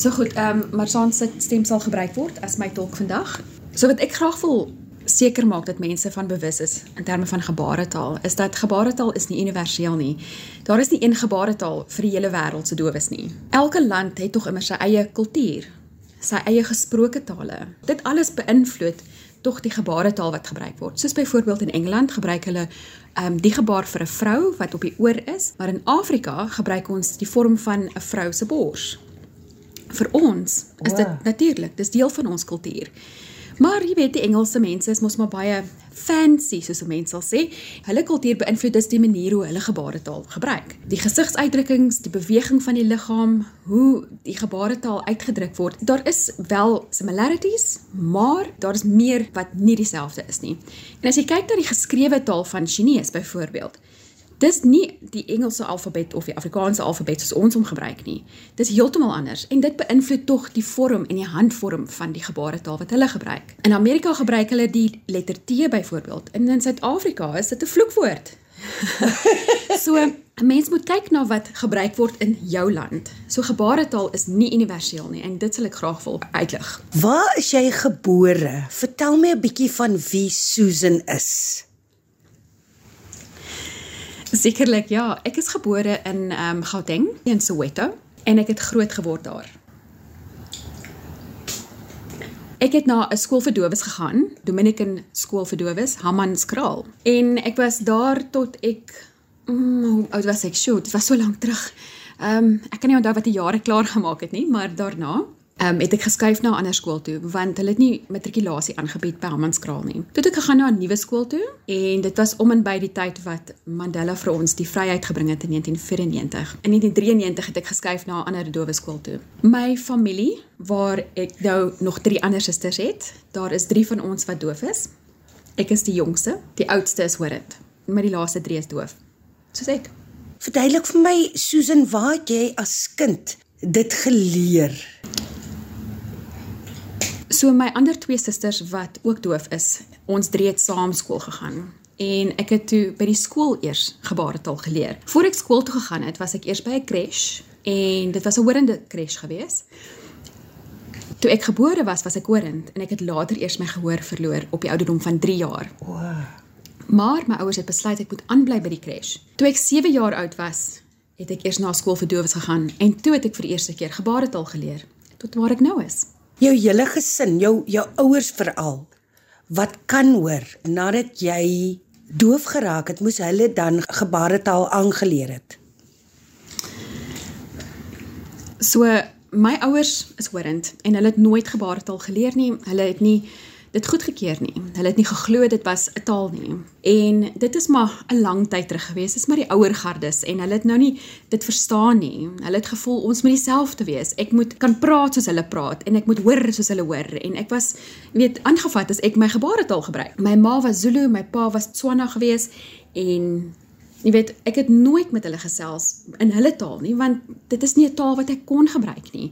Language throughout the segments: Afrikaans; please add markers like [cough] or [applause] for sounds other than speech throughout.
So goed, ehm um, Marsaan se stem sal gebruik word as my tolk vandag. So wat ek graag wil seker maak dat mense van bewus is in terme van gebaretaal is dat gebaretaal is nie universeel nie. Daar is nie een gebaretaal vir die hele wêreld se dowes nie. Elke land het tog immer sy eie kultuur, sy eie gesproke tale. Dit alles beïnvloed tog die gebaretaal wat gebruik word. Soos byvoorbeeld in Engeland gebruik hulle ehm um, die gebaar vir 'n vrou wat op die oor is, maar in Afrika gebruik ons die vorm van 'n vrou se bors vir ons is dit natuurlik, dis deel van ons kultuur. Maar jy weet die Engelse mense is mos maar baie fancy soos 'n mens sal sê. Hulle kultuur beïnvloed dus die manier hoe hulle gebaretaal gebruik. Die gesigsuitdrukkings, die beweging van die liggaam, hoe die gebaretaal uitgedruk word. Daar is wel similarities, maar daar is meer wat nie dieselfde is nie. En as jy kyk na die geskrewe taal van Chinese byvoorbeeld, dis nie die Engelse alfabet of die Afrikaanse alfabet soos ons hom gebruik nie. Dis heeltemal anders en dit beïnvloed tog die vorm en die handvorm van die gebaretaal wat hulle gebruik. In Amerika gebruik hulle die letter T byvoorbeeld en in Suid-Afrika is dit 'n vloekwoord. [laughs] so 'n mens moet kyk na wat gebruik word in jou land. So gebaretaal is nie universeel nie en dit sal ek graag wil uitlig. Waar is jy gebore? Vertel my 'n bietjie van wie Susan is. Sekerlik ja, ek is gebore in ehm um, Gauteng in Soweto en ek het groot geword daar. Ek het na 'n skool vir dowes gegaan, Dominican skool vir dowes, Hammanskraal. En ek was daar tot ek mm, oud was ek, sjoe, dit was so lank terug. Ehm um, ek kan nie onthou wat die jare klaar gemaak het nie, maar daarna um, het ek geskuif na 'n ander skool toe want hulle het nie matrikulasie aangebied by Hammanskraal nie. Toe het ek gegaan na 'n nuwe skool toe en dit was om en by die tyd wat Mandela vir ons die vryheid gebring het in 1994. In 1993 het ek geskuif na 'n ander dowe skool toe. My familie waar ek nou nog drie ander susters het, daar is 3 van ons wat doof is. Ek is die jongste, die oudste is horend, maar die laaste 3 is doof. Soos ek. Verduidelik vir my Susan, waar het jy as kind dit geleer? So my ander twee susters wat ook doof is, ons drie het saam skool gegaan en ek het toe by die skool eers gebaretaal geleer. Voor ek skool toe gegaan het, was ek eers by 'n crash en dit was 'n horende crash gewees. Toe ek gebore was, was ek horend en ek het later eers my gehoor verloor op die ouderdom van 3 jaar. Wow. Maar my ouers het besluit ek moet aanbly by die crash. Toe ek 7 jaar oud was, het ek eers na skool vir dowes gegaan en toe het ek vir die eerste keer gebaretaal geleer tot waar ek nou is jou hele gesin, jou jou ouers veral wat kan hoor nadat jy doof geraak het, moes hulle dan gebaretaal aangeleer het. So my ouers is hoorend en hulle het nooit gebaretaal geleer nie. Hulle het nie dit goedgekeur nie. Hulle het nie geglo dit was 'n taal nie. En dit is maar 'n lang tyd terug gewees. Dit is maar die ouer gardes en hulle het nou nie dit verstaan nie. Hulle het gevoel ons moet dieselfde wees. Ek moet kan praat soos hulle praat en ek moet hoor soos hulle hoor en ek was weet aangevat as ek my gebaretaal gebruik. My ma was Zulu, my pa was Tswana gewees en jy weet ek het nooit met hulle gesels in hulle taal nie want dit is nie 'n taal wat ek kon gebruik nie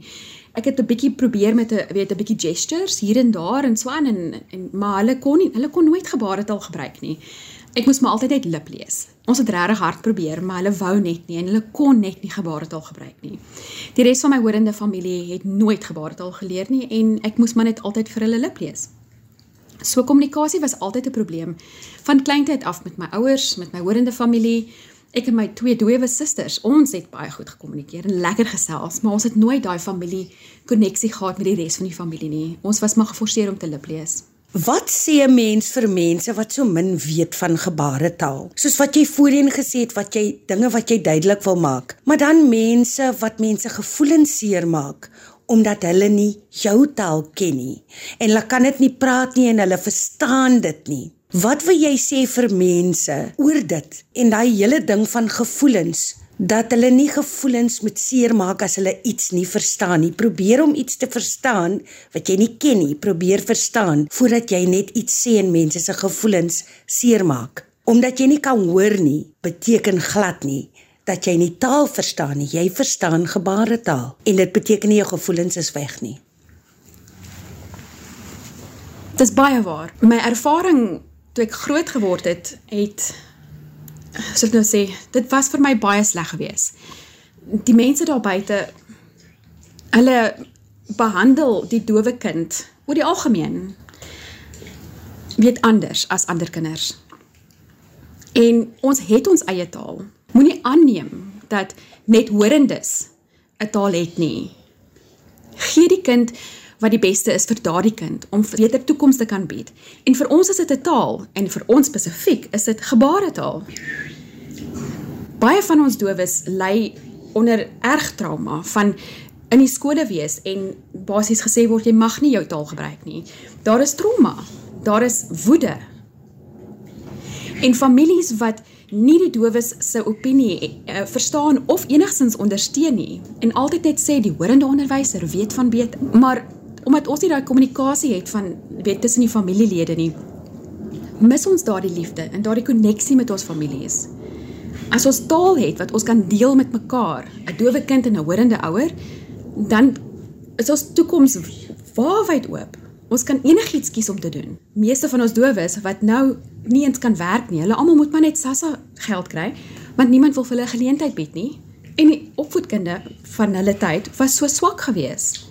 ek het 'n bietjie probeer met 'n weet 'n bietjie gestures hier en daar en so aan en, en maar hulle kon nie hulle kon nooit gebaretaal gebruik nie. Ek moes maar altyd net lip lees. Ons het regtig hard probeer, maar hulle wou net nie en hulle kon net nie gebaretaal gebruik nie. Die res van my hoorende familie het nooit gebaretaal geleer nie en ek moes maar net altyd vir hulle lip lees. So kommunikasie was altyd 'n probleem van kleintyd af met my ouers, met my hoorende familie, ek en my twee doewe susters, ons het baie goed gekommunikeer en lekker gesels, maar ons het nooit daai familie koneksie gehad met die res van die familie nie. Ons was maar geforseer om te lip lees. Wat sê 'n mens vir mense wat so min weet van gebaretaal? Soos wat jy voorheen gesê het wat jy dinge wat jy duidelik wil maak, maar dan mense wat mense gevoelens seermaak omdat hulle nie jou taal ken nie en hulle kan dit nie praat nie en hulle verstaan dit nie. Wat wil jy sê vir mense oor dit en daai hele ding van gevoelens dat hulle nie gevoelens moet seermaak as hulle iets nie verstaan nie. Probeer om iets te verstaan wat jy nie ken nie. Probeer verstaan voordat jy net iets sê en mense se gevoelens seermaak. Omdat jy nie kan hoor nie, beteken glad nie dat jy nie taal verstaan nie. Jy verstaan gebaretaal en dit beteken nie jou gevoelens is weg nie. Dit is baie waar. My ervaring toe ek groot geword het, het so ek nou sê, dit was vir my baie sleg geweest. Die mense daar buite hulle behandel die dowe kind oor die algemeen weet anders as ander kinders. En ons het ons eie taal. Moenie aanneem dat net horendes 'n taal het nie. Gee die kind wat die beste is vir daardie kind om beter toekoms te kan bied. En vir ons is dit 'n taal en vir ons spesifiek is dit gebaretaal. Baie van ons dowes ly onder erg trauma van in die skole wees en basies gesê word jy mag nie jou taal gebruik nie. Daar is trauma. Daar is woede. En families wat nie die dowes se opinie uh, verstaan of enigstens ondersteun nie en altyd net sê die horende onderwyser weet van beter, maar omdat ons nie daai kommunikasie het van weet tussen die familielede nie, mis ons daardie liefde en daardie koneksie met ons families. As ons taal het wat ons kan deel met mekaar, 'n dowe kind en 'n horende ouer, dan is ons toekoms waarwyd oop. Ons kan enigiets kies om te doen. Meeste van ons dowes wat nou nie eens kan werk nie, hulle almal moet maar net SASSA geld kry, want niemand wil vir hulle geleentheid bied nie. En die opvoedkunde van hulle tyd was so swak geweest.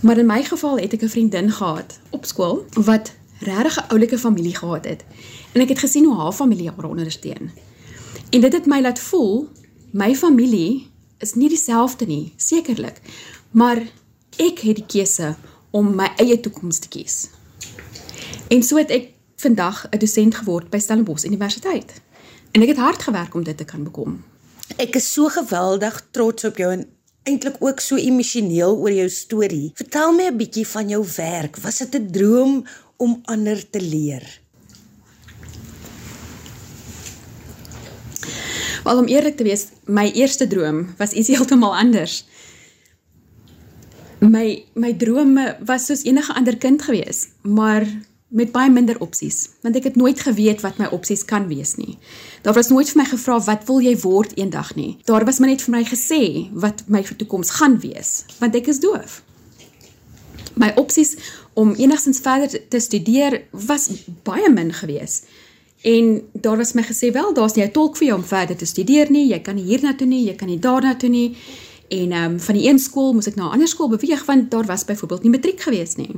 Maar in my geval het ek 'n vriendin gehad op skool wat regtig 'n oulike familie gehad het. En ek het gesien hoe haar familie haar ondersteun. En dit het my laat voel my familie is nie dieselfde nie, sekerlik. Maar ek het die keuse om my eie toekoms te kies. En so het ek vandag 'n dosent geword by Stellenbosch Universiteit. En ek het hard gewerk om dit te kan bekom. Ek is so geweldig trots op jou en eintlik ook so emosioneel oor jou storie. Vertel my 'n bietjie van jou werk. Was dit 'n droom om ander te leer? Wel om eerlik te wees, my eerste droom was iets [laughs] heeltemal anders. My my drome was soos enige ander kind gewees, maar met baie minder opsies, want ek het nooit geweet wat my opsies kan wees nie. Daar was nooit vir my gevra wat wil jy word eendag nie. Daar was maar net vir my gesê wat my toekoms gaan wees, want ek is doof. My opsies om enigstens verder te studeer was baie min gewees. En daar was my gesê wel, daar's nie 'n tolk vir jou om verder te studeer nie. Jy kan nie hiernatoe nie, jy kan nie daarnatoe nie. En ehm um, van die een skool moes ek na 'n ander skool beweeg want daar was byvoorbeeld nie matriek gewees nie.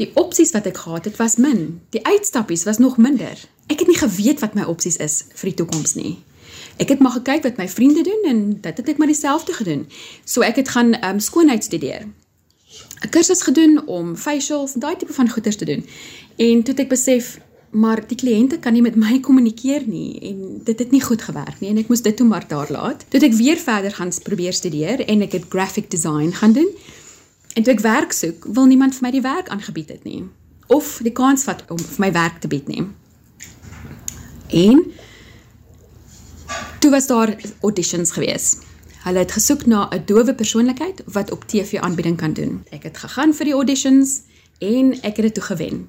Die opsies wat ek gehad het was min. Die uitstappies was nog minder. Ek het nie geweet wat my opsies is vir die toekoms nie. Ek het maar gekyk wat my vriende doen en dit het ek maar dieselfde gedoen. So ek het gaan um, skoonheid studeer. 'n Kursus gedoen om facials en daai tipe van goeders te doen. En toe het ek besef maar die kliënte kan nie met my kommunikeer nie en dit het nie goed gewerk nie en ek moes dit toe maar daar laat. Toe ek weer verder gaan probeer studeer en ek het graphic design gaan doen. En toe ek werk soek, wil niemand vir my die werk aangebied het nie of die kans vat om vir my werk te bied nie. En toe was daar auditions gewees. Hulle het gesoek na 'n dowe persoonlikheid wat op TV aanbieding kan doen. Ek het gegaan vir die auditions en ek het dit toe gewen.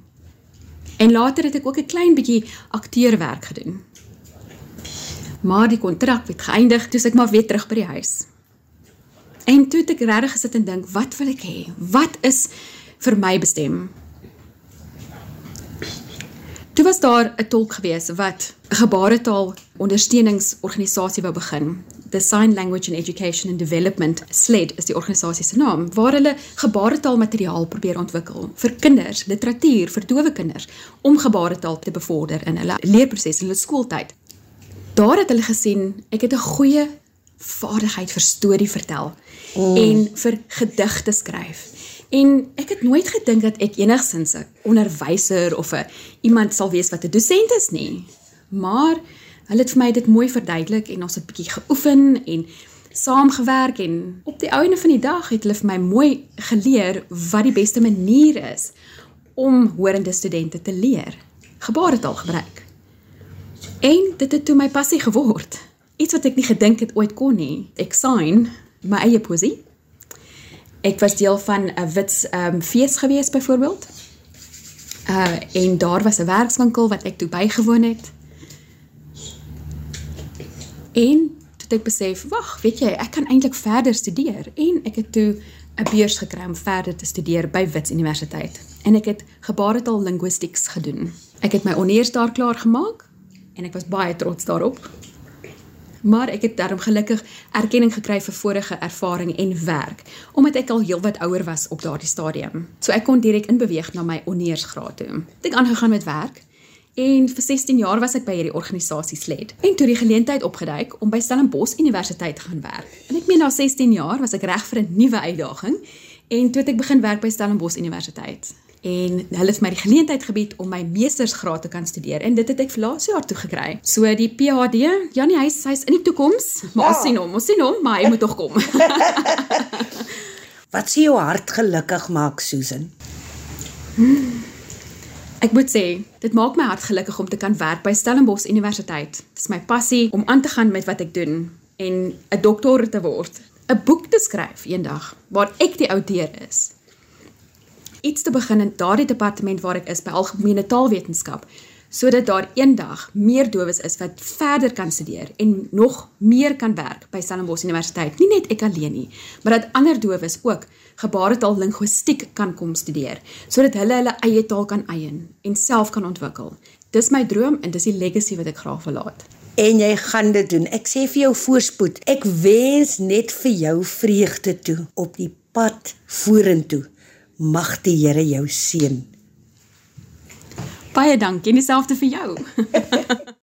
En later het ek ook 'n klein bietjie akteurwerk gedoen. Maar die kontrak het geëindig, toe ek maar weer terug by die huis. En toe het ek regtig gesit en dink, wat wil ek hê? Wat is vir my bestem? Toe was daar 'n tolk gewees wat 'n gebaretaal ondersteuningsorganisasie wou begin. The Sign Language and Education and Development SLED is die organisasie se naam waar hulle gebaretaal materiaal probeer ontwikkel vir kinders, literatuur vir dowe kinders om gebaretaal te bevorder in hulle leerproses in hulle skooltyd. Daar het hulle gesien ek het 'n goeie vaardigheid vir storie vertel mm. en vir gedigte skryf. En ek het nooit gedink dat ek enigsins 'n onderwyser of 'n iemand sal wees wat 'n dosent is nie. Maar hulle het vir my dit mooi verduidelik en ons het 'n bietjie geoefen en saamgewerk en op die einde van die dag het hulle vir my mooi geleer wat die beste manier is om horende studente te leer. Gebaretaal gebruik. En dit het toe my passie geword iets wat ek nie gedink het ooit kon nie. Ek sign my eie poesie. Ek was deel van 'n wits ehm um, fees gewees byvoorbeeld. Uh en daar was 'n werkswinkel wat ek toe bygewoon het. En toe ek besef, wag, weet jy, ek kan eintlik verder studeer en ek het toe 'n beurs gekry om verder te studeer by Wits Universiteit. En ek het gebaretaal linguistics gedoen. Ek het my honeurs daar klaar gemaak en ek was baie trots daarop. Maar ek het daarom gelukkig erkenning gekry vir vorige ervaring en werk, omdat ek al heelwat ouer was op daardie stadium. So ek kon direk inbeweeg na my honeursgraad toe. Het ek aangegaan met werk en vir 16 jaar was ek by hierdie organisasie SLED. En toe die geleentheid opgeduik om by Stellenbosch Universiteit te gaan werk. En ek meen na 16 jaar was ek reg vir 'n nuwe uitdaging en toe het ek begin werk by Stellenbosch Universiteit en hulle het my die geleentheid gebied om my meestersgraad te kan studeer en dit het ek laas jaar toe gekry. So die PhD, Janie hy's hy's in die toekoms, maar ons ja. sien hom, ons sien hom, maar hy moet tog kom. [laughs] Wat sê jou hart gelukkig maak, Susan? Ek moet sê, dit maak my hart gelukkig om te kan werk by Stellenbosch Universiteit. Dit is my passie om aan te gaan met wat ek doen en 'n dokter te word, 'n boek te skryf eendag waar ek die outeur is iets te begin in daardie departement waar ek is by algemene taalwetenskap sodat daar eendag meer dowes is wat verder kan studeer en nog meer kan werk by Stellenbosch Universiteit. Nie net ek alleen nie, maar dat ander dowes ook gebaretaal linguistiek kan kom studeer sodat hulle hulle eie taal kan eien en self kan ontwikkel. Dis my droom en dis die legacy wat ek graag wil laat. En jy gaan dit doen. Ek sê vir jou voorspoed. Ek wens net vir jou vreugde toe op die pad vorentoe mag die Here jou seën. Baie dankie, dieselfde vir jou. [laughs]